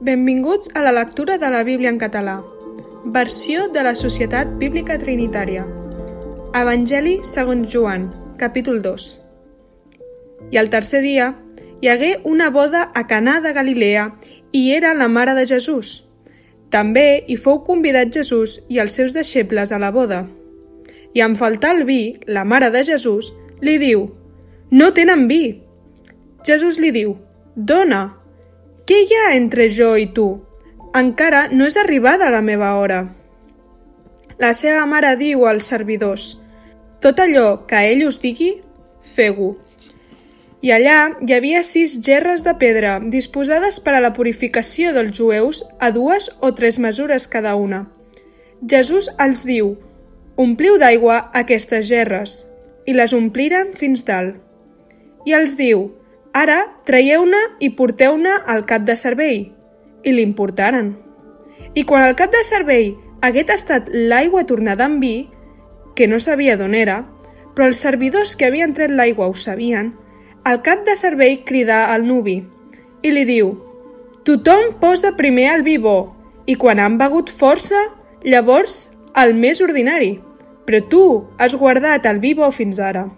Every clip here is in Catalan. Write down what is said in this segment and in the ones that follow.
Benvinguts a la lectura de la Bíblia en català. Versió de la Societat Bíblica Trinitària. Evangeli segons Joan, capítol 2. I al tercer dia hi hagué una boda a Canà de Galilea i era la mare de Jesús. També hi fou convidat Jesús i els seus deixebles a la boda. I en faltar el vi, la mare de Jesús li diu «No tenen vi!» Jesús li diu «Dona, què hi ha entre jo i tu? Encara no és arribada la meva hora». La seva mare diu als servidors «Tot allò que ell us digui, feu-ho». I allà hi havia sis gerres de pedra, disposades per a la purificació dels jueus a dues o tres mesures cada una. Jesús els diu, ompliu d'aigua aquestes gerres, i les ompliren fins dalt. I els diu, ara traieu-ne i porteu-ne al cap de servei, i l'importaren. I quan al cap de servei haguet estat l'aigua tornada en vi, que no sabia d'on era, però els servidors que havien tret l'aigua ho sabien, el cap de servei crida al nuvi i li diu «Tothom posa primer el vi bo i quan han begut força, llavors el més ordinari, però tu has guardat el vi bo fins ara».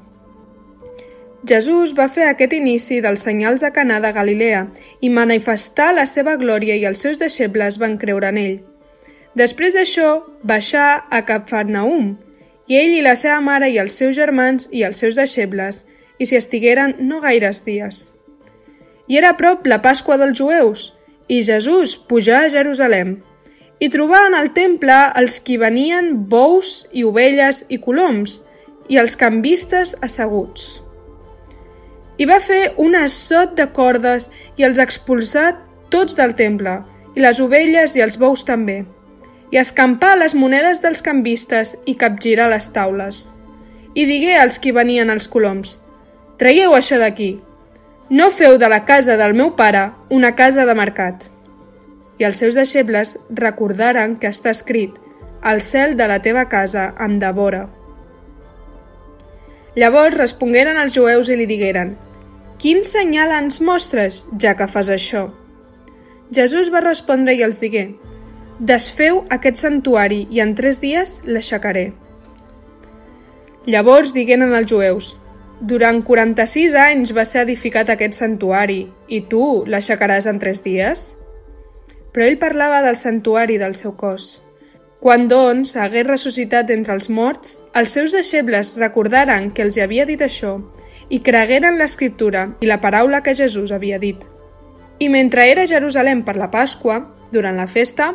Jesús va fer aquest inici dels senyals a Canà de Galilea i manifestar la seva glòria i els seus deixebles van creure en ell. Després d'això, baixà a Capfarnaum, i ell i la seva mare i els seus germans i els seus deixebles i s'hi estigueren no gaires dies. I era a prop la Pasqua dels jueus, i Jesús pujà a Jerusalem, i trobà en el temple els qui venien bous i ovelles i coloms, i els canvistes asseguts. I va fer un assot de cordes i els expulsà tots del temple, i les ovelles i els bous també, i escampar les monedes dels canvistes i capgirar les taules. I digué als qui venien als coloms, Traieu això d'aquí. No feu de la casa del meu pare una casa de mercat. I els seus deixebles recordaren que està escrit «El cel de la teva casa em devora». Llavors respongueren els jueus i li digueren «Quin senyal ens mostres, ja que fas això?» Jesús va respondre i els digué «Desfeu aquest santuari i en tres dies l'aixecaré». Llavors digueren als jueus durant 46 anys va ser edificat aquest santuari i tu l'aixecaràs en tres dies? Però ell parlava del santuari del seu cos. Quan, doncs, hagués ressuscitat entre els morts, els seus deixebles recordaren que els havia dit això i cregueren l'escriptura i la paraula que Jesús havia dit. I mentre era a Jerusalem per la Pasqua, durant la festa,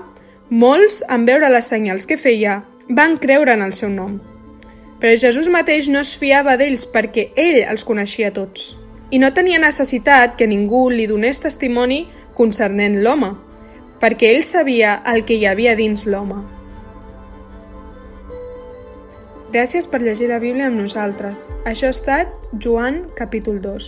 molts, en veure les senyals que feia, van creure en el seu nom. Però Jesús mateix no es fiava d'ells perquè ell els coneixia tots. I no tenia necessitat que ningú li donés testimoni concernent l'home, perquè ell sabia el que hi havia dins l'home. Gràcies per llegir la Bíblia amb nosaltres. Això ha estat Joan capítol 2.